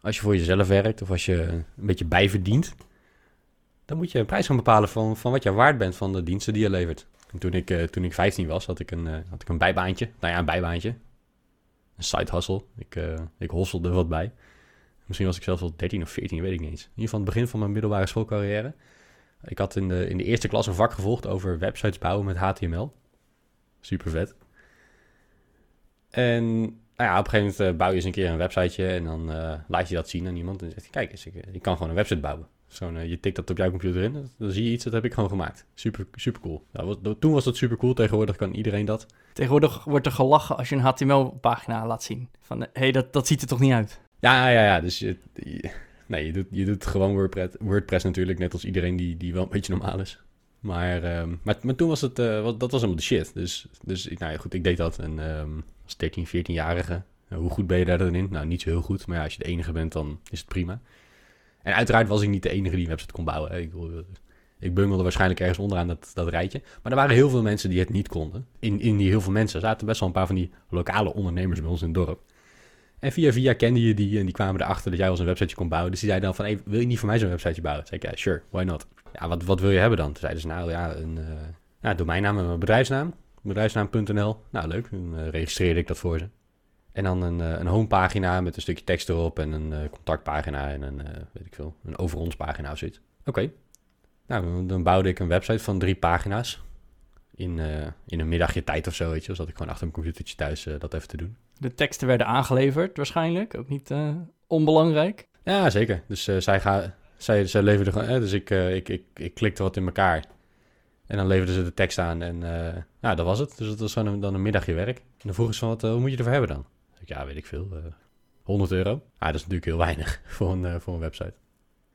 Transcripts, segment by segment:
Als je voor jezelf werkt of als je een beetje bijverdient, dan moet je een prijs gaan bepalen van, van wat je waard bent van de diensten die je levert. En toen ik, eh, toen ik 15 was, had ik, een, eh, had ik een bijbaantje. Nou ja, een bijbaantje. Een side hustle. Ik, eh, ik hosselde wat bij. Misschien was ik zelfs al 13 of 14, weet ik niet eens. In ieder geval het begin van mijn middelbare schoolcarrière. Ik had in de, in de eerste klas een vak gevolgd over websites bouwen met HTML. Super vet. En nou ja, op een gegeven moment eh, bouw je eens een keer een websiteje en dan eh, laat je dat zien aan iemand. En dan zegt hij, kijk eens, ik, ik kan gewoon een website bouwen. Zo'n, eh, je tikt dat op jouw computer in, dan zie je iets, dat heb ik gewoon gemaakt. Super, super cool. Wat- toen was dat super cool, tegenwoordig kan iedereen dat. Tegenwoordig wordt er gelachen als je een HTML-pagina laat zien. Van, hé, hey, dat, dat ziet er toch niet uit? Ja, ja, ja, dus je, nee, je doet, je doet gewoon WordPress, WordPress natuurlijk, net als iedereen die, die wel een beetje normaal is. Maar, ehm, maar, maar toen was het, eh, wat- dat was helemaal de shit. Dus, dus nou ja, goed, ik deed dat. En ehm, als 13, 14-jarige, eh, hoe goed ben je daar dan in? Nou, niet zo heel goed, maar ja, als je de enige bent, dan is het prima. En uiteraard was ik niet de enige die een website kon bouwen. Ik, eh, ik bungelde waarschijnlijk ergens onderaan dat, dat rijtje. Maar er waren heel veel mensen die het niet konden. In, in die heel veel mensen zaten best wel een paar van die lokale ondernemers bij ons in het dorp. En via via kende je die en die kwamen erachter dat jij eens een websiteje kon bouwen. Dus die zeiden dan van, hey, wil je niet voor mij zo'n websiteje bouwen? Toen zei ik, ja, sure, why not? Ja, wat, wat wil je hebben dan? Toen zeiden ze, nou ja, een eh, ja, domeinnaam en mijn bedrijfsnaam. Bedrijfsnaam.nl. Nou, leuk. Dan eh, registreerde ik dat voor ze. En dan een, eh, een homepagina met een stukje tekst erop en een eh, contactpagina en een, weet ik veel, een over ons pagina of zoiets. Oké. Nou, dan- bouwde ik een website van drie pagina's. In, in een middagje tijd of zo, weet je. Dat ik gewoon achter mijn computertje thuis dat even te doen. De teksten werden aangeleverd waarschijnlijk, ook niet onbelangrijk. Ja, zeker. Dus zij, ga, zij, zij leverden gewoon... dus ik, ik, ik, ik klikte wat in elkaar. En dan leverden ze de tekst aan. En eh, ja, dat was het. Dus dat was gewoon een, dan een middagje werk. En dan vroegen ze van, wat, eh, hoe moet je ervoor hebben dan? Ik, ja, weet ik veel. eh 100 euro. Ah, dat is natuurlijk heel weinig voor een, eh, voor een website.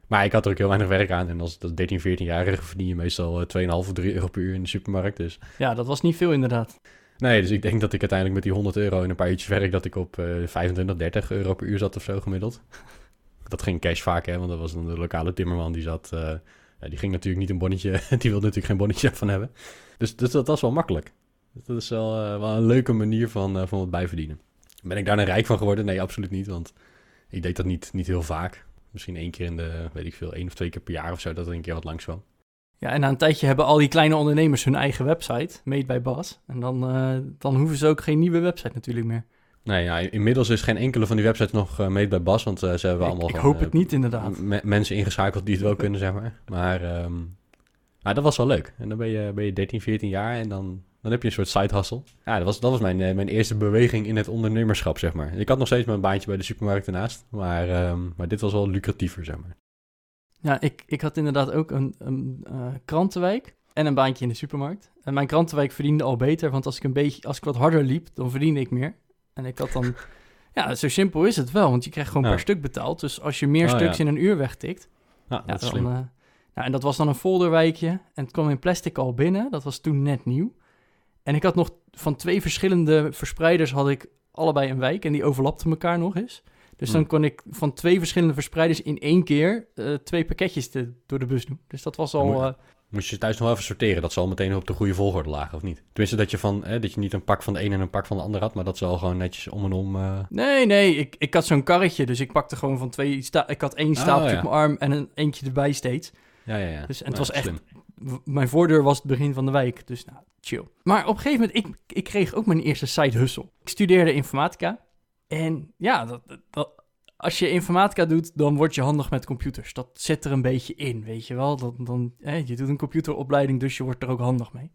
Maar ik had er ook heel weinig werk aan. En als, als 13, 14-jarige verdien je meestal eh, 2,5 of 3 euro per uur in de supermarkt. Dus Ja, dat was niet veel inderdaad. Nee, dus ik denk dat ik uiteindelijk met die 100 euro in een paar uurtjes werk... dat ik op eh 25, 30 euro per uur zat of zo gemiddeld. Dat ging cash vaak, hè, want dat was dan de lokale timmerman die zat... eh, die ging natuurlijk niet een bonnetje... die wilde natuurlijk geen bonnetje van hebben. Dus, dus dat was wel makkelijk. Dat is wel, eh, wel een leuke manier van, eh, van wat bijverdienen. Ben ik daar nou rijk van geworden? Nee, absoluut niet, want ik deed dat niet, niet heel vaak. Misschien één keer in de, weet ik veel, één of twee keer per jaar of zo... dat er een keer wat langs kwam. Ja, en na een tijdje hebben al die kleine ondernemers hun eigen website, made by Bas. En dan, eh, dan hoeven ze ook geen nieuwe website natuurlijk meer. Nee, ja, inmiddels is geen enkele van die websites nog eh made bij Bas, want eh, ze hebben Ik, allemaal ik gewoon, hoop het eh, niet inderdaad. me- mensen ingeschakeld die het wel kunnen, zeg maar. Maar, ehm, maar dat was wel leuk. En dan ben je, ben je 13, 14 jaar en dan, dan heb je een soort side hustle. Ja, dat was, dat was mijn, mijn eerste beweging in het ondernemerschap, zeg maar. Ik had nog steeds mijn baantje bij de supermarkt ernaast, maar, ehm, maar dit was wel lucratiever, zeg maar. Ja, ik, ik had inderdaad ook een, een krantenwijk en een baantje in de supermarkt. En mijn krantenwijk verdiende al beter, want als ik een beetje, als ik wat harder liep, dan verdiende ik meer. En ik had dan, ja, zo simpel is het wel, want je krijgt gewoon per stuk betaald. Dus als je meer Oh, stuks in een uur wegtikt, Ja, ja, dat is dan, eh, nou, en dat was dan een folderwijkje en het kwam in plastic al binnen. Dat was toen net nieuw. En ik had nog van twee verschillende verspreiders had ik allebei een wijk en die overlapten elkaar nog eens. Dus dan Hmm. kon ik van twee verschillende verspreiders in één keer eh, twee pakketjes te- door de bus doen. Dus dat was al... Moest je thuis nog even sorteren, dat ze al meteen op de goede volgorde lagen, of niet? Tenminste, dat je, van, hè, dat je niet een pak van de ene en een pak van de ander had, maar dat ze al gewoon netjes om en om... eh, Nee, nee, ik, ik had zo'n karretje, dus ik pakte gewoon van twee... Sta ik had één stapeltje Oh, ja. op mijn arm en een eentje erbij steeds. Ja, ja, ja. Dus- en het Nou, was echt- slim. Mijn voordeur was het begin van de wijk, dus nou, chill. Maar op een gegeven moment, ik, ik kreeg ook mijn eerste side hustle. Ik studeerde informatica en ja, dat- dat- als je informatica doet, dan word je handig met computers. Dat zit er een beetje in, weet je wel. Dat, dan, hè, je doet een computeropleiding, dus je wordt er ook handig mee.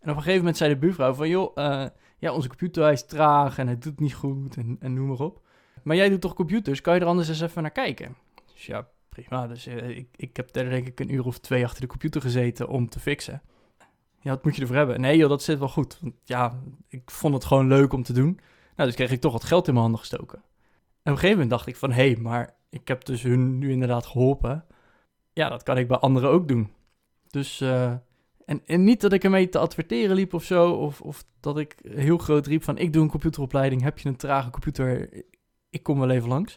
En op een gegeven moment zei de buurvrouw van, joh, eh, ja, onze computer is traag en hij doet niet goed en, en noem maar op. Maar jij doet toch computers, kan je er anders eens even naar kijken? Dus ja, prima. Dus eh, ik, ik heb daar denk ik een uur of twee achter de computer gezeten om te fixen. Ja, wat moet je ervoor hebben? Nee joh, dat zit wel goed. Want ja, ik vond het gewoon leuk om te doen. Nou, dus kreeg ik toch wat geld in mijn handen gestoken. Op een gegeven moment dacht ik van, hé, hey, maar ik heb dus hun nu inderdaad geholpen. Ja, dat kan ik bij anderen ook doen. Dus, eh, en, en niet dat ik ermee te adverteren liep of zo, of, of dat ik heel groot riep van ik doe een computeropleiding, heb je een trage computer, ik kom wel even langs.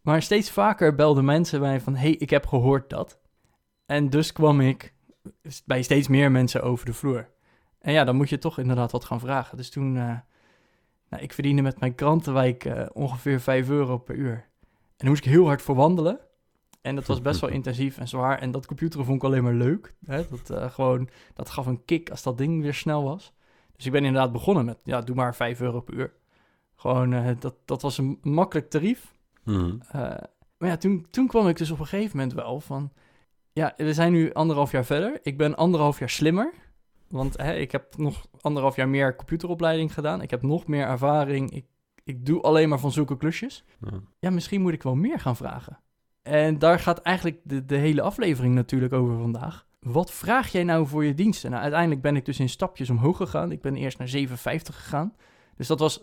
Maar steeds vaker belden mensen mij van, hey, ik heb gehoord dat. En dus kwam ik bij steeds meer mensen over de vloer. En ja, dan moet je toch inderdaad wat gaan vragen. Dus toen, uh, nou, ik verdiende met mijn krantenwijk uh, ongeveer 5 euro per uur. En dan moest ik heel hard voor wandelen. En dat was best wel intensief en zwaar. En dat computeren vond ik alleen maar leuk. Hè? Dat, uh, gewoon, dat gaf een kick als dat ding weer snel was. Dus ik ben inderdaad begonnen met, ja, doe maar 5 euro per uur. Gewoon, dat, dat was een makkelijk tarief. Mhm. maar ja, toen, toen kwam ik dus op een gegeven moment wel van... Ja, we zijn nu anderhalf jaar verder. Ik ben anderhalf jaar slimmer. Want hè, ik heb nog anderhalf jaar meer computeropleiding gedaan. Ik heb nog meer ervaring. Ik, ik doe alleen maar van zulke klusjes. Ja. Ja, misschien moet ik wel meer gaan vragen. En daar gaat eigenlijk de, de hele aflevering natuurlijk over vandaag. Wat vraag jij nou voor je diensten? Nou, uiteindelijk ben ik dus in stapjes omhoog gegaan. Ik ben eerst naar 57 gegaan. Dus dat was 50%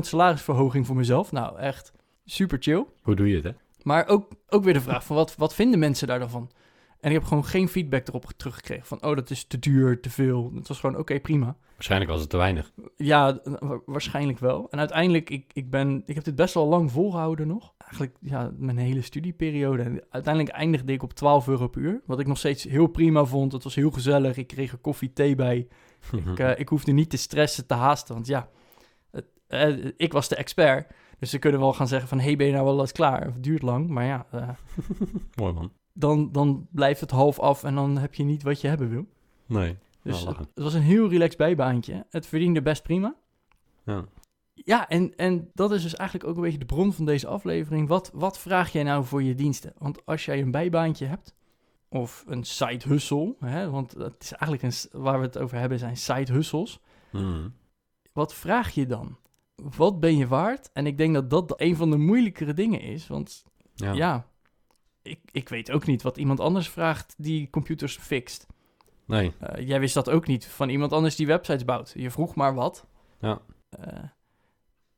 salarisverhoging voor mezelf. Nou, echt super chill. Hoe doe je het, hè? Maar ook, ook weer de vraag van wat, wat vinden mensen daar dan van? En ik heb gewoon geen feedback erop teruggekregen van, oh, dat is te duur, te veel. Het was gewoon, oké, prima. Waarschijnlijk was het te weinig. Ja, wa- waarschijnlijk wel. En uiteindelijk, ik, ik, ben, ik heb dit best wel lang volgehouden nog. Eigenlijk, ja, mijn hele studieperiode. En uiteindelijk eindigde ik op 12 euro per uur. Wat ik nog steeds heel prima vond. Het was heel gezellig. Ik kreeg er koffie, thee bij. Ik, eh, ik hoefde niet te stressen, te haasten. Want ja, het, eh, ik was de expert. Dus ze kunnen wel gaan zeggen van, hey, ben je nou wel eens klaar? Of het duurt lang, maar ja... eh, Mooi, man. Dan, dan blijft het half af en dan heb je niet wat je hebben wil. Nee. Dus Wel het, was een heel relaxed bijbaantje. Het verdiende best prima. Ja. Ja, en, en dat is dus eigenlijk ook een beetje de bron van deze aflevering. Wat, wat vraag jij nou voor je diensten? Want als jij een bijbaantje hebt, of een side hustle, hè, want het is eigenlijk een, waar we het over hebben zijn side hustles. Mhm. Wat vraag je dan? Wat ben je waard? En ik denk dat dat een van de moeilijkere dingen is, want Ja. ja, ik, ik weet ook niet wat iemand anders vraagt die computers fixt. Nee. Eh, jij wist dat ook niet van iemand anders die websites bouwt. Je vroeg maar wat. Ja. Eh,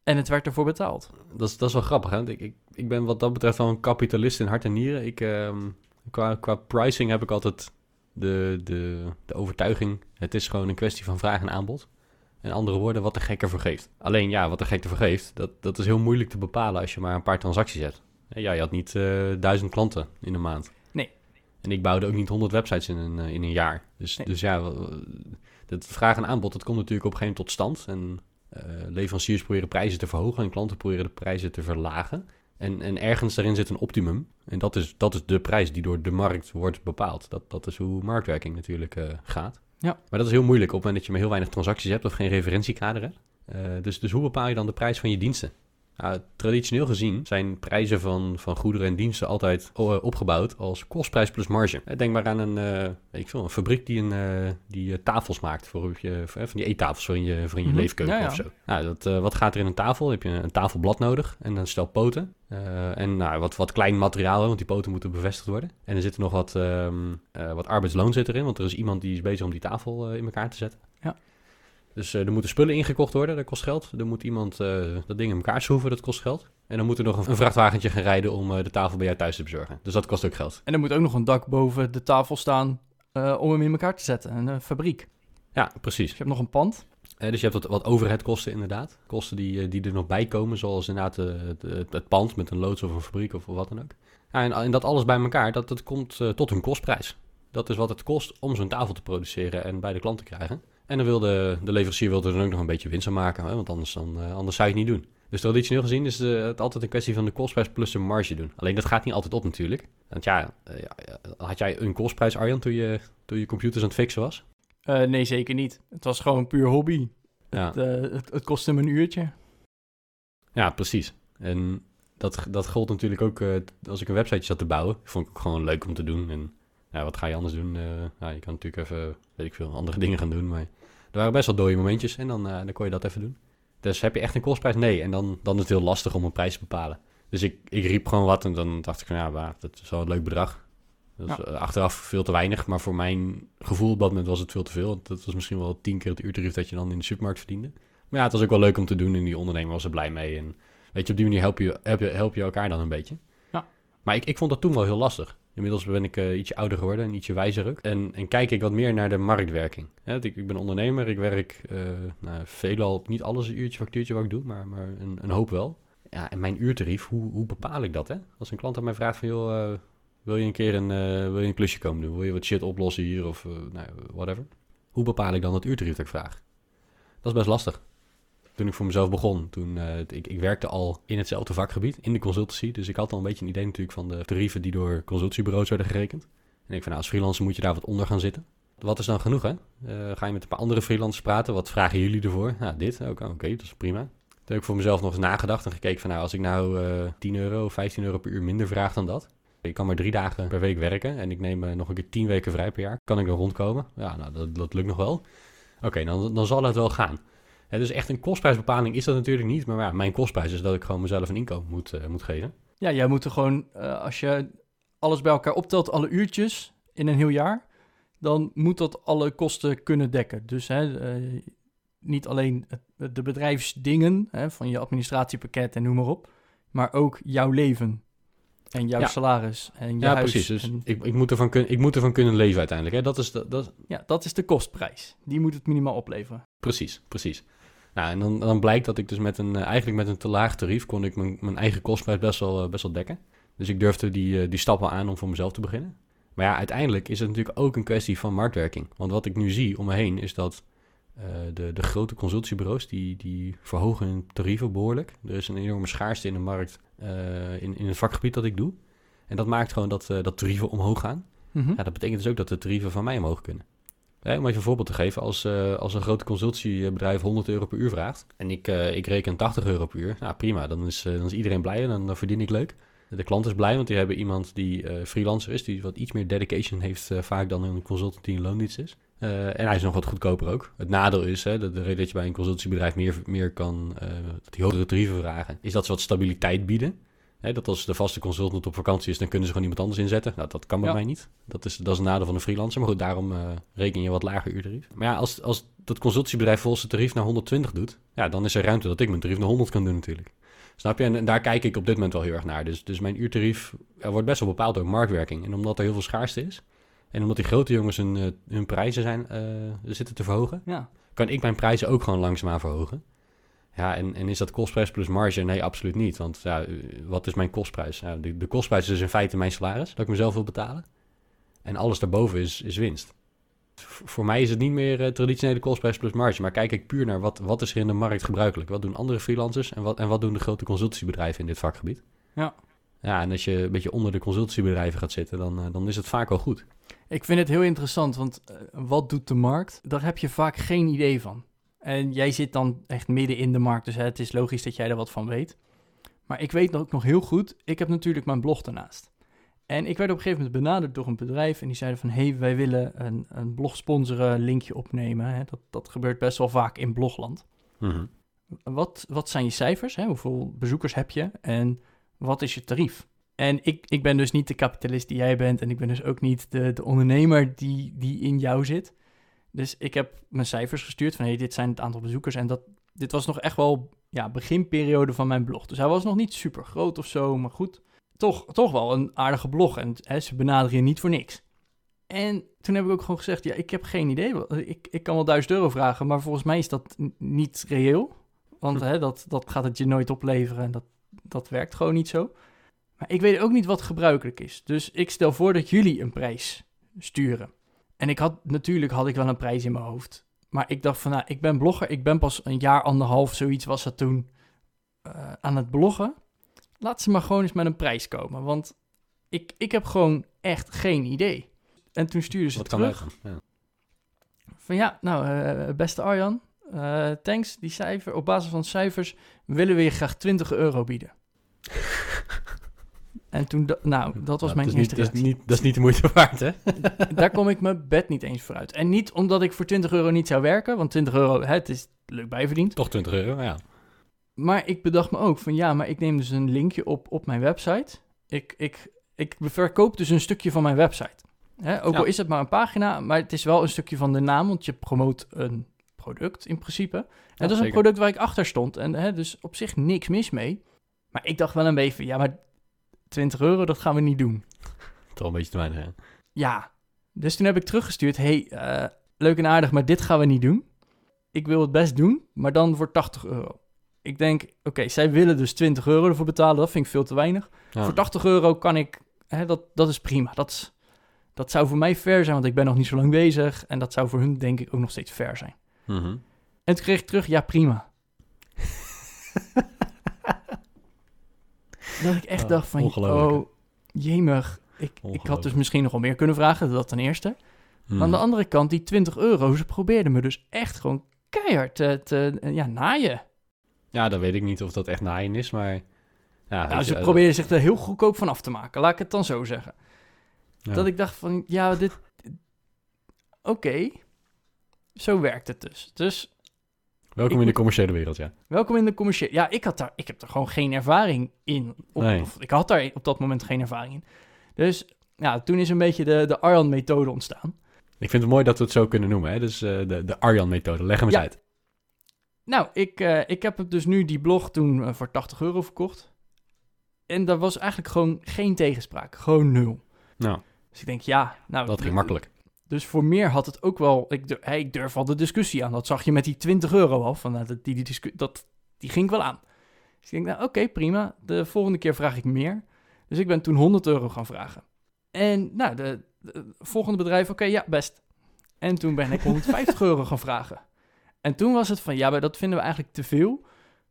en het werd ervoor betaald. Dat is, dat is wel grappig, hè? Ik, ik, ik ben wat dat betreft wel een kapitalist in hart en nieren. Ik, ehm, qua, qua pricing heb ik altijd de, de, de overtuiging... het is gewoon een kwestie van vraag en aanbod. In andere woorden, wat de gek ervoor geeft. Alleen ja, wat de gek ervoor geeft, dat, dat is heel moeilijk te bepalen... als je maar een paar transacties hebt. Ja, je had niet eh, duizend klanten in een maand. Nee. En ik bouwde ook niet honderd websites in een, eh, in een jaar. Dus, Nee. dus ja, dat vraag en aanbod, dat komt natuurlijk op een gegeven moment tot stand. En eh, leveranciers proberen prijzen te verhogen en klanten proberen de prijzen te verlagen. En, en ergens daarin zit een optimum. En dat is, dat is de prijs die door de markt wordt bepaald. Dat, dat is hoe marktwerking natuurlijk gaat. Ja. Maar dat is heel moeilijk op het moment dat je maar heel weinig transacties hebt of geen referentiekader hebt. Dus, dus hoe bepaal je dan de prijs van je diensten? Nou, traditioneel gezien zijn prijzen van, van goederen en diensten altijd eh, opgebouwd als kostprijs plus marge. Eh, Denk maar aan een, eh, weet ik veel, een fabriek die, een, die tafels maakt voor, je, van die eettafels voor in je, voor in je Mhm. leefkeuken Ja, ja. of zo. Nou, dat, wat gaat er in een tafel? Heb je een tafelblad nodig en een stel poten. En nou, wat, wat klein materiaal, want die poten moeten bevestigd worden. En er zit nog wat, ehm, eh, wat arbeidsloon zit erin, want er is iemand die is bezig om die tafel in elkaar te zetten. Ja. Dus eh, er moeten spullen ingekocht worden, dat kost geld. Er moet iemand eh, dat ding in elkaar schroeven, dat kost geld. En dan moet er nog een, een vrachtwagentje gaan rijden om eh, de tafel bij jou thuis te bezorgen. Dus dat kost ook geld. En er moet ook nog een dak boven de tafel staan om hem in elkaar te zetten. Een fabriek. Ja, precies. Dus je hebt nog een pand. Eh, dus je hebt wat, wat overheadkosten inderdaad. Kosten die, die er nog bij komen, zoals inderdaad het, het, het pand met een loods of een fabriek of wat dan ook. Ja, en, en dat alles bij elkaar, dat, dat komt tot hun kostprijs. Dat is wat het kost om zo'n tafel te produceren en bij de klant te krijgen. En dan wil de, de leverancier wil er dan ook nog een beetje winst aan maken, hè, want anders, dan, eh, anders zou je het niet doen. Dus traditioneel gezien is eh, het altijd een kwestie van de kostprijs plus een marge doen. Alleen dat gaat niet altijd op natuurlijk. Want ja, eh, ja, had jij een kostprijs Arjan toen je, toen je computers aan het fixen was? Nee, zeker niet. Het was gewoon puur hobby. Ja. Het, het, het kostte me een uurtje. Ja, precies. En dat, dat gold natuurlijk ook als ik een website zat te bouwen. Vond ik ook gewoon leuk om te doen. En ja, wat ga je anders doen? Nou, je kan natuurlijk even, weet ik veel, andere dingen gaan doen. Maar er waren best wel dode momentjes en dan, eh, dan kon je dat even doen. Dus heb je echt een kostprijs? Nee. En dan, dan is het heel lastig om een prijs te bepalen. Dus ik, ik riep gewoon wat en dan dacht ik van ja, maar dat is wel een leuk bedrag. Dat is Ja. eh, achteraf veel te weinig, maar voor mijn gevoel op dat moment was het veel te veel. Want dat was misschien wel tien keer het uurtarief dat je dan in de supermarkt verdiende. Maar ja, het was ook wel leuk om te doen en die ondernemer was er blij mee. En weet je, op die manier help je, help je, help je elkaar dan een beetje. Maar ik, ik vond dat toen wel heel lastig. Inmiddels ben ik uh, ietsje ouder geworden en ietsje wijzer. En, en kijk ik wat meer naar de marktwerking. Ik, ik ben ondernemer, ik werk uh, nou, veelal, niet alles een uurtje, factuurtje wat ik doe, maar, maar een, een hoop wel. Ja, en mijn uurtarief, hoe, hoe bepaal ik dat? Hè? Als een klant aan mij vraagt van, joh, uh, wil je een keer een, wil je een klusje komen doen? Wil je wat shit oplossen hier of nou, whatever? Hoe bepaal ik dan het uurtarief dat ik vraag? Dat is best lastig toen ik voor mezelf begon. Toen, uh, ik, ik werkte al in hetzelfde vakgebied, in de consultancy. Dus ik had al een beetje een idee natuurlijk van de tarieven die door consultiebureaus werden gerekend. En ik van, nou, als freelancer moet je daar wat onder gaan zitten. Wat is dan genoeg, hè? Uh, ga je met een paar andere freelancers praten? Wat vragen jullie ervoor? Nou, dit. Oké, dat is prima. Toen heb ik voor mezelf nog eens nagedacht en gekeken van, nou, als ik nou uh, 10 euro, 15 euro per uur minder vraag dan dat. Ik kan maar drie dagen per week werken en ik neem nog een keer 10 weken vrij per jaar. Kan ik dan rondkomen? Ja, nou, dat, dat lukt nog wel. Oké, dan, dan zal het wel gaan. Dus echt een kostprijsbepaling is dat natuurlijk niet. Maar ja, mijn kostprijs is dat ik gewoon mezelf een inkomen moet, uh, moet geven. Ja, jij moet er gewoon, uh, als je alles bij elkaar optelt, alle uurtjes in een heel jaar, dan moet dat alle kosten kunnen dekken. Dus hè, uh, niet alleen de bedrijfsdingen hè, van je administratiepakket en noem maar op, maar ook jouw leven. En jouw ja. salaris en je ja, huis. precies. Dus en, ik, ik, moet ervan kun, ik moet ervan kunnen leven uiteindelijk. Hè? Dat is de, dat... Ja, dat is de kostprijs. Die moet het minimaal opleveren. Precies, precies. Nou, en dan, dan blijkt dat ik dus met een, uh, eigenlijk met een te laag tarief kon ik mijn, mijn eigen kostprijs best wel, uh, best wel dekken. Dus ik durfde die, uh, die stap wel aan om voor mezelf te beginnen. Maar ja, uiteindelijk is het natuurlijk ook een kwestie van marktwerking. Want wat ik nu zie om me heen is dat de, de grote consultiebureaus die, die verhogen hun tarieven behoorlijk. Er is een enorme schaarste in de markt in, in het vakgebied dat ik doe. En dat maakt gewoon dat, dat tarieven omhoog gaan. Mhm. Ja, dat betekent dus ook dat de tarieven van mij omhoog kunnen. Om even een voorbeeld te geven, als, uh, als een groot consultiebedrijf 100 euro per uur vraagt en ik, uh, ik reken 80 euro per uur, nou prima, dan is, uh, dan is iedereen blij en dan, verdien ik leuk. De klant is blij, want die hebben iemand die freelancer is, die wat iets meer dedication heeft vaak dan een consultant die in loondienst is. en hij is nog wat goedkoper ook. Het nadeel is, hè, de, de reden dat je bij een consultiebedrijf meer, meer kan, die hogere tarieven vragen, is dat ze wat stabiliteit bieden. Hè, dat als de vaste consultant op vakantie is, dan kunnen ze gewoon iemand anders inzetten. Nou, dat kan bij Ja. mij niet. Dat is, dat is een nadeel van een freelancer. Maar goed, daarom uh, reken je wat lager uurtarief. Maar ja, als, als dat consultiebedrijf volgens het tarief naar 120 doet, ja, dan is er ruimte dat ik mijn tarief naar 100 kan doen natuurlijk. Snap je? En, en daar kijk ik op dit moment wel heel erg naar. Dus, dus mijn uurtarief er wordt best wel bepaald door marktwerking. En omdat er heel veel schaarste is, en omdat die grote jongens hun, uh, hun prijzen zijn, uh, zitten te verhogen, Ja. kan ik mijn prijzen ook gewoon langzaamaan verhogen. Ja, en, en is dat kostprijs plus marge? Nee, absoluut niet. Want ja, wat is mijn kostprijs? De, de kostprijs is in feite mijn salaris, dat ik mezelf wil betalen. En alles daarboven is, is winst. V voor mij is het niet meer uh, traditionele kostprijs plus marge. Maar kijk ik puur naar wat, wat is er in de markt gebruikelijk. Wat doen andere freelancers en wat, en wat doen de grote consultiebedrijven in dit vakgebied? Ja. Ja, en als je een beetje onder de consultiebedrijven gaat zitten, dan, uh, dan is het vaak wel goed. Ik vind het heel interessant, want uh, wat doet de markt? Daar heb je vaak geen idee van. En jij zit dan echt midden in de markt, dus hè, het is logisch dat jij er wat van weet. Maar ik weet ook nog heel goed, ik heb natuurlijk mijn blog daarnaast. En ik werd op een gegeven moment benaderd door een bedrijf en die zeiden van... hey, wij willen een, een blog sponsoren, linkje opnemen. Hè. Dat, dat gebeurt best wel vaak in blogland. Mm -hmm. wat, wat zijn je cijfers? Hè? Hoeveel bezoekers heb je? En wat is je tarief? En ik, ik ben dus niet de kapitalist die jij bent en ik ben dus ook niet de, de ondernemer die, die in jou zit... Dus ik heb mijn cijfers gestuurd van hey, dit zijn het aantal bezoekers. En dat, dit was nog echt wel ja, beginperiode van mijn blog. Dus hij was nog niet super groot of zo, maar goed. Toch, toch wel een aardige blog en hè, ze benaderen je niet voor niks. En toen heb ik ook gewoon gezegd, ja, ik heb geen idee. Ik, ik kan wel 1000 euro vragen, maar volgens mij is dat niet reëel. Want hè, dat, dat gaat het je nooit opleveren en dat, dat werkt gewoon niet zo. Maar ik weet ook niet wat gebruikelijk is. Dus ik stel voor dat jullie een prijs sturen. En ik had, natuurlijk had ik wel een prijs in mijn hoofd. Maar ik dacht van, nou, ik ben blogger. Ik ben pas een jaar, anderhalf, zoiets was dat toen, uh, aan het bloggen. Laat ze maar gewoon eens met een prijs komen. Want ik, ik heb gewoon echt geen idee. En toen stuurde ze Wat terug. kan ja. Van ja, nou, uh, beste Arjan. Uh, thanks, die cijfer. Op basis van cijfers willen we je graag 20 euro bieden. En toen, nou, dat was mijn dat eerste niet, dat, is niet, dat is niet de moeite waard, hè? Daar kom ik mijn bed niet eens voor uit. En niet omdat ik voor 20 euro niet zou werken, want 20 euro, hè, het is leuk bijverdiend. Toch 20 euro, ja. Maar ik bedacht me ook van ja, maar ik neem dus een linkje op op mijn website. Ik, ik, ik verkoop dus een stukje van mijn website. Hè, ook Ja. al is het maar een pagina, maar het is wel een stukje van de naam, want je promoot een product in principe. En dat is een zeker. product waar ik achter stond en hè, dus op zich niks mis mee. Maar ik dacht wel een beetje, ja, maar 20 euro, dat gaan we niet doen. Toch een beetje te weinig, hè? Ja, dus toen heb ik teruggestuurd, hey, eh, leuk en aardig, maar dit gaan we niet doen. Ik wil het best doen, maar dan voor 80 euro. Ik denk, oké, zij willen dus 20 euro ervoor betalen, dat vind ik veel te weinig. Ja. Voor 80 euro kan ik, hè, dat, dat is prima. Dat, is- dat zou voor mij fair zijn, want ik ben nog niet zo lang bezig. En dat zou voor hun denk ik ook nog steeds fair zijn. Mhm. En toen kreeg ik terug, ja prima. dat ik echt Ah, dacht van, oh, jemig. Ik, ik had dus misschien nog wel meer kunnen vragen, dat ten eerste. Maar aan de andere kant, die 20 euro, ze probeerden me dus echt gewoon keihard te, te ja, naaien. Ja, dan weet ik niet of dat echt naaien is, maar... Ja, Nou, ze je, eh, probeerden zich er heel goedkoop van af te maken, laat ik het dan zo zeggen. ja. Dat ik dacht van, ja, dit... Oké, zo werkt het dus. Dus Welkom ik in de commerciële wereld, ja. welkom in de commerciële... Ja, ik, had daar, ik heb er gewoon geen ervaring in. Op, Nee. of ik had daar op dat moment geen ervaring in. Dus ja, toen is een beetje de, de Arjan-methode ontstaan. Ik vind het mooi dat we het zo kunnen noemen, hè. Dus eh, de, de Arjan-methode. Leg hem eens Ja. uit. Nou, ik, eh, ik heb dus nu die blog toen eh, voor 80 euro verkocht. En daar was eigenlijk gewoon geen tegenspraak. Gewoon nul. Nou, Dus ik denk, ja, nou... dat ging makkelijk. Dus voor meer had het ook wel... Ik, durf al de discussie aan. Dat zag je met die 20 euro al. Van, nou, die, die, dat, die ging wel aan. Dus ik denk, nou oké, prima. De volgende keer vraag ik meer. Dus ik ben toen 100 euro gaan vragen. En nou, de, de volgende bedrijf, oké, ja, best. En toen ben ik 150 euro gaan vragen. En toen was het van, ja, maar dat vinden we eigenlijk te veel.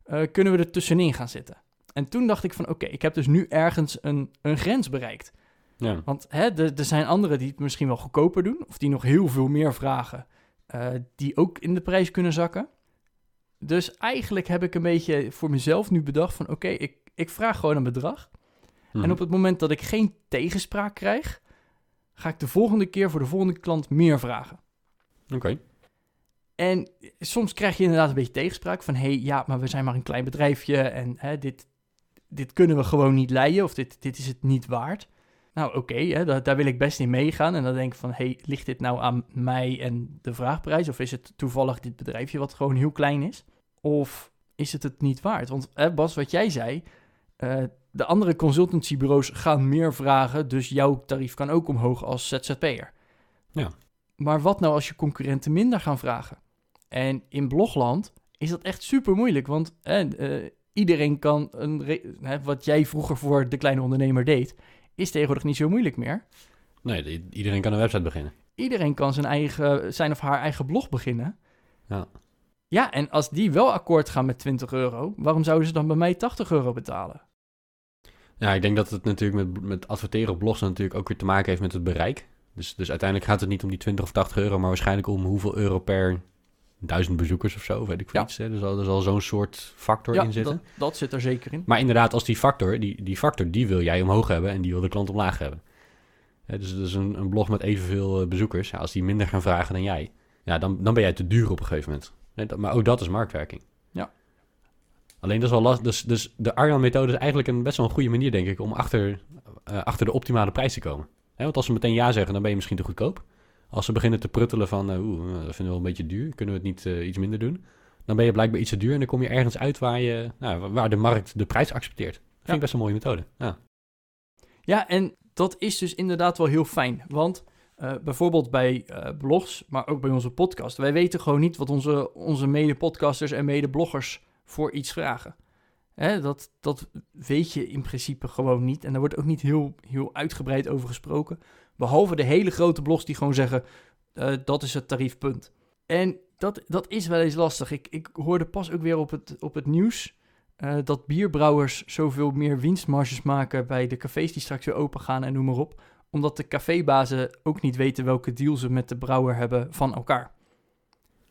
Eh, kunnen we er tussenin gaan zitten? En toen dacht ik van, oké, ik heb dus nu ergens een, een grens bereikt. Ja. Want hè, er zijn anderen die het misschien wel goedkoper doen, of die nog heel veel meer vragen, eh, die ook in de prijs kunnen zakken. Dus eigenlijk heb ik een beetje voor mezelf nu bedacht van oké, ik, ik vraag gewoon een bedrag. Mhm. En op het moment dat ik geen tegenspraak krijg, ga ik de volgende keer voor de volgende klant meer vragen. Oké. En soms krijg je inderdaad een beetje tegenspraak van... hé, hey, ja, maar we zijn maar een klein bedrijfje en hè, dit, dit kunnen we gewoon niet leiden... of dit, dit is het niet waard. Nou, oké, daar, daar wil ik best in meegaan. En dan denk ik van, hey, ligt dit nou aan mij en de vraagprijs... of is het toevallig dit bedrijfje wat gewoon heel klein is? Of is het het niet waard? Want hè, Bas, wat jij zei... eh, de andere consultancybureaus gaan meer vragen... dus jouw tarief kan ook omhoog als ZZP'er. Ja. Maar wat nou als je concurrenten minder gaan vragen? En in blogland is dat echt super moeilijk, want eh, eh, iedereen kan een. hè, wat jij vroeger voor de kleine ondernemer deed, is tegenwoordig niet zo moeilijk meer. Nee, iedereen kan een website beginnen. Iedereen kan zijn, eigen, zijn of haar eigen blog beginnen. Ja. Ja, en als die wel akkoord gaan met 20 euro, waarom zouden ze dan bij mij 80 euro betalen? Ja, ik denk dat het natuurlijk met, met adverteren op blogs natuurlijk ook weer te maken heeft met het bereik. Dus, dus uiteindelijk gaat het niet om die 20 of 80 euro, maar waarschijnlijk om hoeveel euro per duizend bezoekers of zo, weet ik veel Ja. iets. Hè? Er, zal, er zal zo'n soort factor ja, in zitten. dat, dat zit er zeker in. Maar inderdaad, als die factor, die, die factor, die wil jij omhoog hebben en die wil de klant omlaag hebben. Hè, dus dus een, een blog met evenveel eh, bezoekers, ja, als die minder gaan vragen dan jij, ja, dan, dan ben jij te duur op een gegeven moment. Dat- maar ook dat is marktwerking. Ja. Alleen dat is wel lastig. Dus, dus de Arjan-methode is eigenlijk een best wel een goede manier, denk ik, om achter, eh, achter de optimale prijs te komen. Hè, want als ze meteen ja zeggen, dan ben je misschien te goedkoop. Als ze beginnen te pruttelen van, eh, oeh, eh, dat vinden we wel een beetje duur, kunnen we het niet eh, iets minder doen? Dan ben je blijkbaar iets te duur en dan kom je ergens uit waar, je, nou, waar de markt de prijs accepteert. Dat vind Ja. ik best een mooie methode. Ja. Ja, en dat is dus inderdaad wel heel fijn. Want bijvoorbeeld bij blogs, maar ook bij onze podcast. Wij weten gewoon niet wat onze, onze mede-podcasters en mede-bloggers voor iets vragen. Hè, dat, dat weet je in principe gewoon niet. En daar wordt ook niet heel, heel uitgebreid over gesproken. Behalve de hele grote blogs die gewoon zeggen, eh, dat is het tariefpunt. En dat, dat is wel eens lastig. Ik, ik hoorde pas ook weer op het, op het nieuws eh, dat bierbrouwers zoveel meer winstmarges maken bij de cafés die straks weer open gaan en noem maar op. Omdat de cafébazen ook niet weten welke deal ze met de brouwer hebben van elkaar.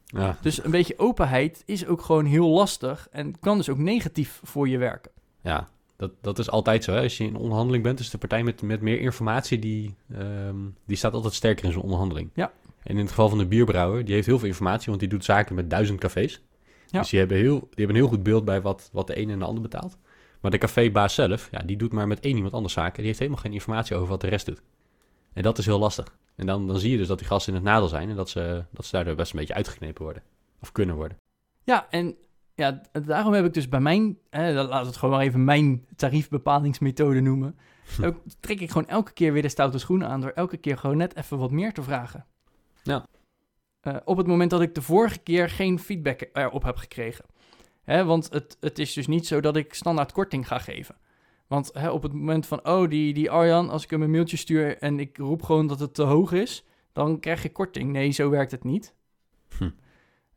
Ja. Dus een beetje openheid is ook gewoon heel lastig en kan dus ook negatief voor je werken. ja, dat, dat is altijd zo. Hè? Als je in onderhandeling bent, is de partij met, met meer informatie, die, ehm, die staat altijd sterker in zo'n onderhandeling. Ja. En in het geval van de bierbrouwer, die heeft heel veel informatie, want die doet zaken met duizend cafés. Ja. Dus die hebben, heel, die hebben een heel goed beeld bij wat, wat de ene en de ander betaalt. Maar de cafébaas zelf, ja, die doet maar met één iemand anders zaken. Die heeft helemaal geen informatie over wat de rest doet. En dat is heel lastig. En dan, dan zie je dus dat die gasten in het nadeel zijn en dat ze, dat ze daardoor best een beetje uitgeknepen worden. Of kunnen worden. Ja, en ja, daarom heb ik dus bij mijn, we het gewoon maar even mijn tariefbepalingsmethode noemen. Hm. Ook trek ik gewoon elke keer weer de stoute schoenen aan door elke keer gewoon net even wat meer te vragen. Ja. Eh, op het moment dat ik de vorige keer geen feedback erop heb gekregen. Hè, want het, het is dus niet zo dat ik standaard korting ga geven. Want hè, op het moment van, oh, die, die Arjan, als ik hem een mailtje stuur en ik roep gewoon dat het te hoog is, dan krijg je korting. Nee, zo werkt het niet. Hm.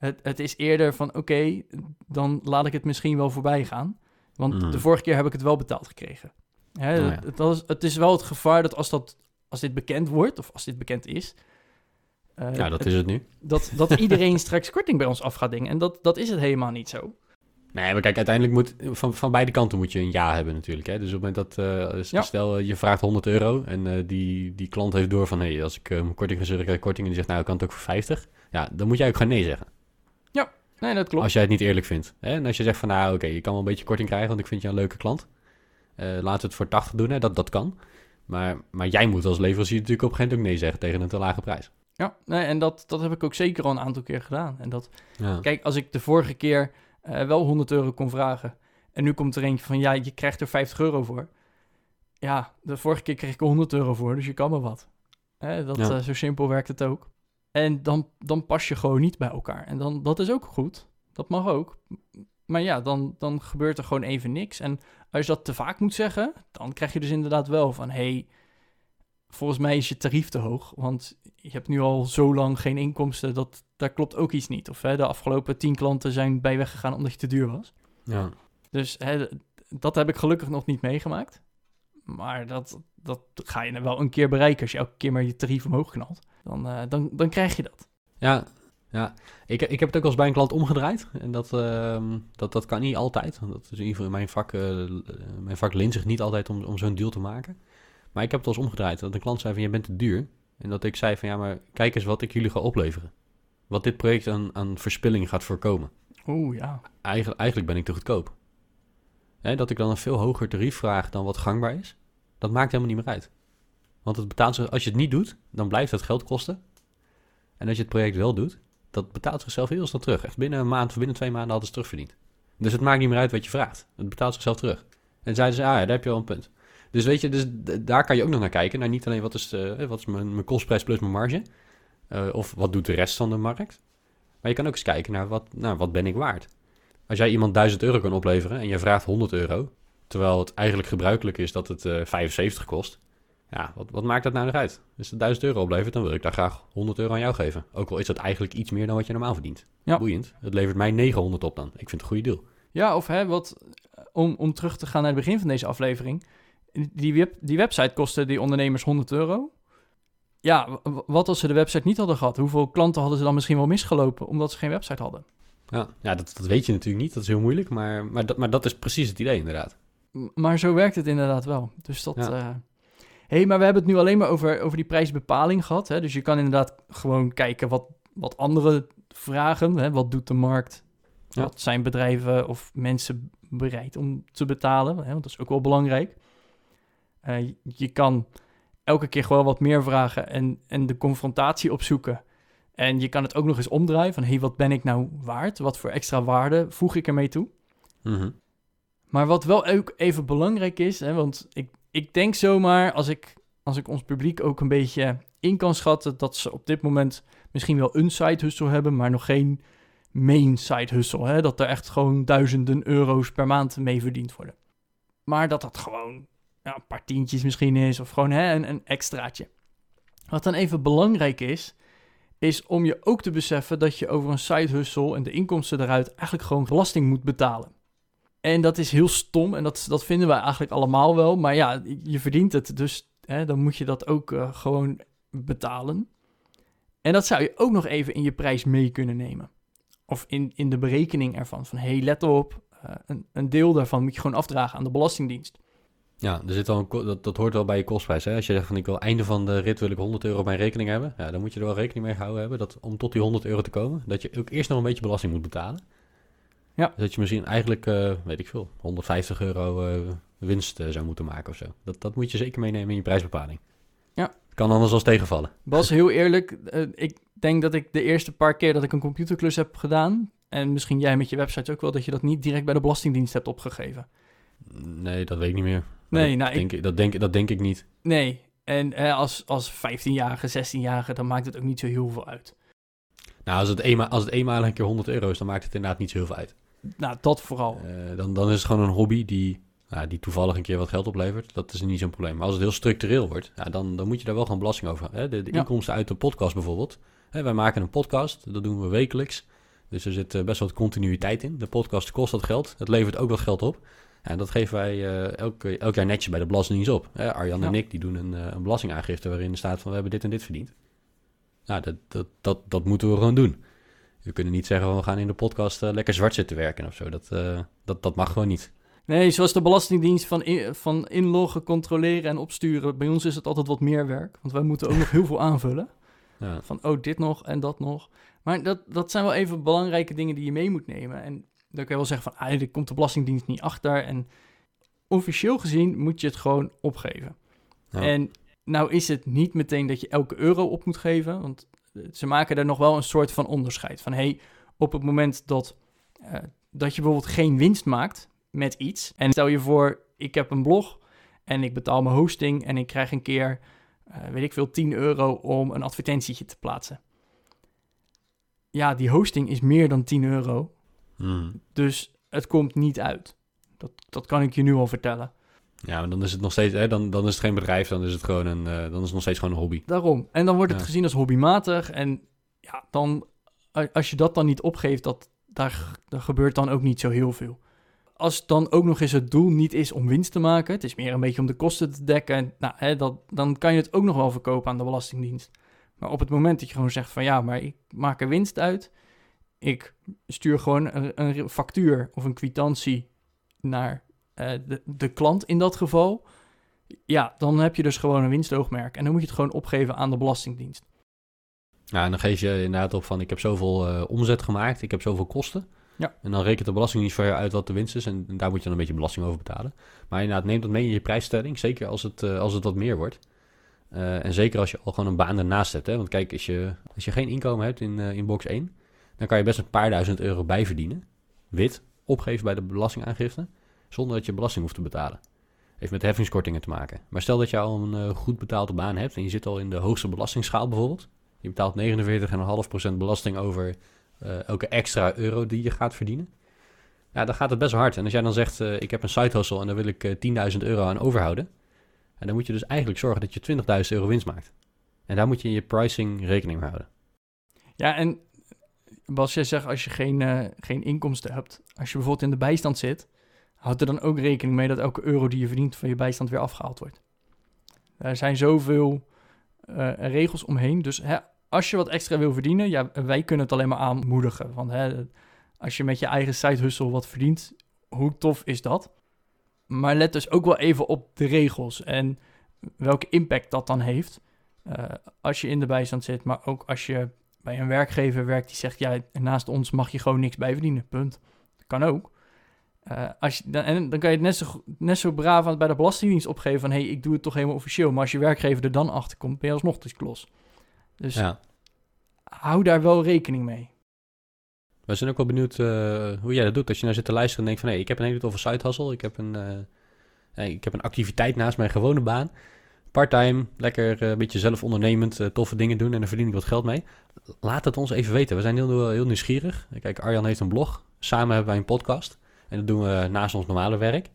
Het, het is eerder van, oké, dan laat ik het misschien wel voorbij gaan. Want Mhm. de vorige keer heb ik het wel betaald gekregen. Hè, Oh ja. het, is, het is wel het gevaar dat als, dat als dit bekend wordt, of als dit bekend is... eh, Ja, dat het- is het nu. dat, dat iedereen straks korting bij ons af gaat dingen. En dat, dat is het helemaal niet zo. Nee, maar kijk, uiteindelijk moet van, van beide kanten moet je een ja hebben natuurlijk. Hè? Dus op het moment dat, eh, Ja. stel eh, je vraagt 100 euro en die, die klant heeft door van, hé, hey, als ik mijn korting zeggen, krijg ik korting. En die zegt, nou, ik kan het ook voor 50. Ja, dan moet jij ook gewoon nee zeggen. Nee, dat klopt. Als jij het niet eerlijk vindt. Hè? En als je zegt van, nou, oké, je kan wel een beetje korting krijgen, want ik vind je een leuke klant. Eh laten we het voor 80 doen, hè? Dat, dat kan. Maar, maar jij moet als leverancier natuurlijk op een gegeven moment ook nee zeggen tegen een te lage prijs. Ja, nee, en dat, dat heb ik ook zeker al een aantal keer gedaan. En dat, Ja. kijk, als ik de vorige keer eh, wel 100 euro kon vragen... en nu komt er eentje van, ja, je krijgt er 50 euro voor. Ja, de vorige keer kreeg ik er 100 euro voor, dus je kan maar wat. Hè, dat, Ja. eh, zo simpel werkt het ook. En dan, dan pas je gewoon niet bij elkaar. En dan, dat is ook goed. Dat mag ook. Maar ja, dan, dan gebeurt er gewoon even niks. En als je dat te vaak moet zeggen, dan krijg je dus inderdaad wel van... hey, volgens mij is je tarief te hoog, want je hebt nu al zo lang geen inkomsten... dat daar klopt ook iets niet. Of hè, de afgelopen tien klanten zijn bij weggegaan omdat je te duur was. ja. Dus hè, dat heb ik gelukkig nog niet meegemaakt. Maar dat, dat ga je wel een keer bereiken als je elke keer maar je tarief omhoog knalt. Dan, eh, dan, dan krijg je dat. Ja, ja. Ik, ik heb het ook wel eens bij een klant omgedraaid. En dat, ehm, dat, dat kan niet altijd. Dat is in ieder geval in mijn vak, eh, mijn vak leent zich niet altijd om, om zo'n deal te maken. Maar ik heb het wel eens omgedraaid. Dat een klant zei van, je bent te duur. En dat ik zei van, ja, maar kijk eens wat ik jullie ga opleveren. Wat dit project aan, aan verspilling gaat voorkomen. Oeh, ja. Eigenlijk, eigenlijk ben ik te goedkoop. Hè, dat ik dan een veel hoger tarief vraag dan wat gangbaar is. Dat maakt helemaal niet meer uit. Want het betaalt zich, als je het niet doet, dan blijft het geld kosten. En als je het project wel doet, dat betaalt zichzelf heel snel terug. Echt binnen een maand of binnen twee maanden hadden ze terugverdiend. Dus het maakt niet meer uit wat je vraagt. Het betaalt zichzelf terug. En zeiden ze, ah ja, daar heb je wel een punt. Dus weet je, dus daar kan je ook nog naar kijken. Naar niet alleen wat is, eh, wat is mijn, mijn kostprijs plus mijn marge. eh, of wat doet de rest van de markt. Maar je kan ook eens kijken naar wat, nou, wat ben ik waard. Als jij iemand 1000 euro kan opleveren en je vraagt 100 euro, terwijl het eigenlijk gebruikelijk is dat het eh 75 kost, ja, wat, wat maakt dat nou nog uit? Als het 1000 euro oplevert, dan wil ik daar graag 100 euro aan jou geven. Ook al is dat eigenlijk iets meer dan wat je normaal verdient. Ja. Boeiend. Het levert mij 900 op dan. Ik vind het een goede deal. Ja, of hè, wat, om, om terug te gaan naar het begin van deze aflevering. Die, web, die website kostte die ondernemers 100 euro. Ja, wat als ze de website niet hadden gehad? Hoeveel klanten hadden ze dan misschien wel misgelopen omdat ze geen website hadden? Ja, ja dat, dat weet je natuurlijk niet. Dat is heel moeilijk. Maar, maar, dat, maar dat is precies het idee inderdaad. Maar zo werkt het inderdaad wel. Dus dat. Ja. eh, hey, maar we hebben het nu alleen maar over, over die prijsbepaling gehad. Hè? Dus je kan inderdaad gewoon kijken wat, wat andere vragen. Hè? Wat doet de markt? Ja. Wat zijn bedrijven of mensen bereid om te betalen? Hè? Want dat is ook wel belangrijk. Eh, je- je kan elke keer gewoon wat meer vragen en, en de confrontatie opzoeken. En je kan het ook nog eens omdraaien van... hé, hey, wat ben ik nou waard? Wat voor extra waarde voeg ik ermee toe? Mhm. Maar wat wel ook even belangrijk is, hè, want ik, ik denk zomaar als ik, als ik ons publiek ook een beetje in kan schatten, dat ze op dit moment misschien wel een side hustle hebben, maar nog geen main side hustle. Hè, dat er echt gewoon duizenden euro's per maand mee verdiend worden. Maar dat dat gewoon ja, een paar tientjes misschien is, of gewoon hè, een, een extraatje. Wat dan even belangrijk is, is om je ook te beseffen dat je over een side hustle en de inkomsten daaruit eigenlijk gewoon belasting moet betalen. En dat is heel stom en dat, dat vinden wij eigenlijk allemaal wel. Maar ja, je verdient het, dus hè, dan moet je dat ook eh, gewoon betalen. En dat zou je ook nog even in je prijs mee kunnen nemen. Of in, in de berekening ervan. Van, hey, let op, eh, een, een deel daarvan moet je gewoon afdragen aan de Belastingdienst. Ja, er zit wel een, dat, dat hoort wel bij je kostprijs. Hè? Als je zegt van ik wil einde van de rit wil ik 100 euro op mijn rekening hebben. Ja, dan moet je er wel rekening mee gehouden hebben dat om tot die 100 euro te komen, dat je ook eerst nog een beetje belasting moet betalen. Ja. Dus dat je misschien eigenlijk, eh, weet ik veel, 150 euro eh, winst eh, zou moeten maken of zo. Dat, dat moet je zeker meenemen in je prijsbepaling. Ja. Kan anders als tegenvallen. Bas, heel eerlijk, ik denk dat ik de eerste paar keer dat ik een computerklus heb gedaan, en misschien jij met je website ook wel, dat je dat niet direct bij de Belastingdienst hebt opgegeven. Nee, dat weet ik niet meer. Maar Nee, dat, nou, denk ik, dat, denk, dat denk ik niet. Nee, en eh, als, als 15-jarige, 16-jarige, dan maakt het ook niet zo heel veel uit. Nou, als het, eenmaal, als het eenmalig een keer 100 euro is, dan maakt het inderdaad niet zo heel veel uit. Nou, dat vooral. Eh, dan, dan is het gewoon een hobby die, nou, die toevallig een keer wat geld oplevert. Dat is niet zo'n probleem. Maar als het heel structureel wordt, dan, dan moet je daar wel gewoon belasting over hebben. De, de Ja. inkomsten uit de podcast bijvoorbeeld. Hè, wij maken een podcast, dat doen we wekelijks. Dus er zit eh, best wat continuïteit in. De podcast kost dat geld. Het levert ook wat geld op. En dat geven wij eh, elk, elk jaar netjes bij de Belastingdienst op. Arjan en ik die doen een, een belastingaangifte waarin staat van we hebben dit en dit verdiend. Nou, dat, dat, dat, dat moeten we gewoon doen. We kunnen niet zeggen we gaan in de podcast eh, lekker zwart zitten werken of zo. Dat, eh, dat, dat mag gewoon niet. Nee, zoals de Belastingdienst van, in- van inloggen, controleren en opsturen. Bij ons is het altijd wat meer werk, want wij moeten ook nog heel veel aanvullen. Ja. Van, oh, dit nog en dat nog. Maar dat, dat zijn wel even belangrijke dingen die je mee moet nemen. En dan kan je wel zeggen van, ah, er komt de Belastingdienst niet achter. En officieel gezien moet je het gewoon opgeven. Ja. En nou is het niet meteen dat je elke euro op moet geven, want ze maken er nog wel een soort van onderscheid. Van hey, op het moment dat, eh, dat je bijvoorbeeld geen winst maakt met iets, en stel je voor, ik heb een blog en ik betaal mijn hosting en ik krijg een keer, eh, weet ik veel, 10 euro om een advertentietje te plaatsen. Ja, die hosting is meer dan 10 euro, Hmm. dus het komt niet uit. Dat, dat kan ik je nu al vertellen. Ja, maar dan is het nog steeds, hè, dan, dan is het geen bedrijf, dan is het gewoon een, eh, dan is het nog steeds gewoon een hobby. Daarom. En dan wordt het Ja. gezien als hobbymatig. En ja, dan, als je dat dan niet opgeeft, dat, daar, daar gebeurt dan ook niet zo heel veel. Als dan ook nog eens het doel niet is om winst te maken, het is meer een beetje om de kosten te dekken, en, nou, hè, dat, dan kan je het ook nog wel verkopen aan de Belastingdienst. Maar op het moment dat je gewoon zegt van ja, maar ik maak er winst uit, ik stuur gewoon een, een factuur of een kwitantie naar eh, de, de klant in dat geval, ja, dan heb je dus gewoon een winstoogmerk. En dan moet je het gewoon opgeven aan de Belastingdienst. Ja, en dan geef je inderdaad op van ik heb zoveel eh, omzet gemaakt, ik heb zoveel kosten. Ja. En dan rekent de Belastingdienst voor je uit wat de winst is en, en daar moet je dan een beetje belasting over betalen. Maar inderdaad, neem dat mee in je prijsstelling, zeker als het, eh, als het wat meer wordt. En zeker als je al gewoon een baan ernaast hebt. Hè? Want kijk, als je, als je geen inkomen hebt in, in box 1, dan kan je best een paar duizend euro bijverdienen. Wit, opgeven bij de belastingaangifte, zonder dat je belasting hoeft te betalen. Heeft met heffingskortingen te maken. Maar stel dat je al een eh, goed betaalde baan hebt en je zit al in de hoogste belastingsschaal bijvoorbeeld. Je betaalt 49,5% belasting over eh, elke extra euro die je gaat verdienen. Ja, dan gaat het best hard. En als jij dan zegt, eh, ik heb een side hustle en daar wil ik eh, 10.000 euro aan overhouden. En dan moet je dus eigenlijk zorgen dat je 20.000 euro winst maakt. En daar moet je in je pricing rekening mee houden. Ja, en Bas, jij zegt als je geen, geen inkomsten hebt, als je bijvoorbeeld in de bijstand zit, houd er dan ook rekening mee dat elke euro die je verdient van je bijstand weer afgehaald wordt. Er zijn zoveel eh, regels omheen. Dus hè, als je wat extra wil verdienen, ja, wij kunnen het alleen maar aanmoedigen. Want hè, als je met je eigen side wat verdient, hoe tof is dat? Maar let dus ook wel even op de regels en welke impact dat dan heeft. Eh, als je in de bijstand zit, maar ook als je bij een werkgever werkt die zegt, ja, naast ons mag je gewoon niks bijverdienen, punt. Kan ook. Eh, als je, dan, en dan kan je het net zo, net zo braaf aan, bij de Belastingdienst opgeven van, hé, hey, ik doe het toch helemaal officieel. Maar als je werkgever er dan achter komt, ben je alsnog dus klos. Dus Ja. hou daar wel rekening mee. We zijn ook wel benieuwd eh, hoe jij dat doet. Als je nou zit te luisteren en denkt van... hé, ik heb een hele toffe hustle. Ik heb een, eh, hey, ik heb een activiteit naast mijn gewone baan. Parttime, lekker een beetje zelf ondernemend, toffe dingen doen... en daar verdien ik wat geld mee. Laat het ons even weten. We zijn heel, heel nieuwsgierig. Kijk, Arjan heeft een blog. Samen hebben wij een podcast. En dat doen we naast ons normale werk.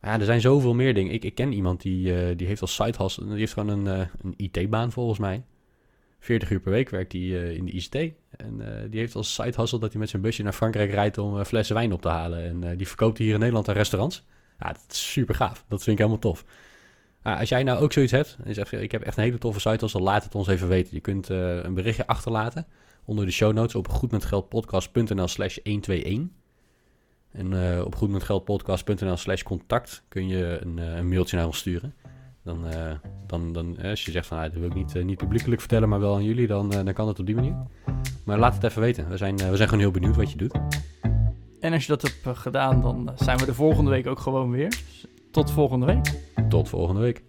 Maar ja, er zijn zoveel meer dingen. Ik, ik ken iemand die, eh, die heeft als side hustle... die heeft gewoon een, eh, een IT-baan volgens mij. 40 uur per week werkt hij eh, in de ICT. En die heeft als side hustle dat hij met zijn busje naar Frankrijk rijdt om flessen wijn op te halen. En die verkoopt hier in Nederland aan restaurants. Ja, dat is super gaaf. Dat vind ik helemaal tof. Als jij nou ook zoiets hebt en je zegt, ik heb echt een hele toffe site laat het ons even weten. Je kunt een berichtje achterlaten onder de show notes op goedmetgeldpodcast.nl slash 121. En eh, op goedmetgeldpodcast.nl slash contact kun je een, eh, een mailtje naar ons sturen. Dan, eh, dan, dan als je zegt van, ah, dat wil ik niet, niet publiekelijk vertellen, maar wel aan jullie, dan, dan kan het op die manier. Maar laat het even weten. We zijn, we zijn gewoon heel benieuwd wat je doet. En als je dat hebt gedaan, dan zijn we de volgende week ook gewoon weer. Dus tot volgende week. Tot volgende week.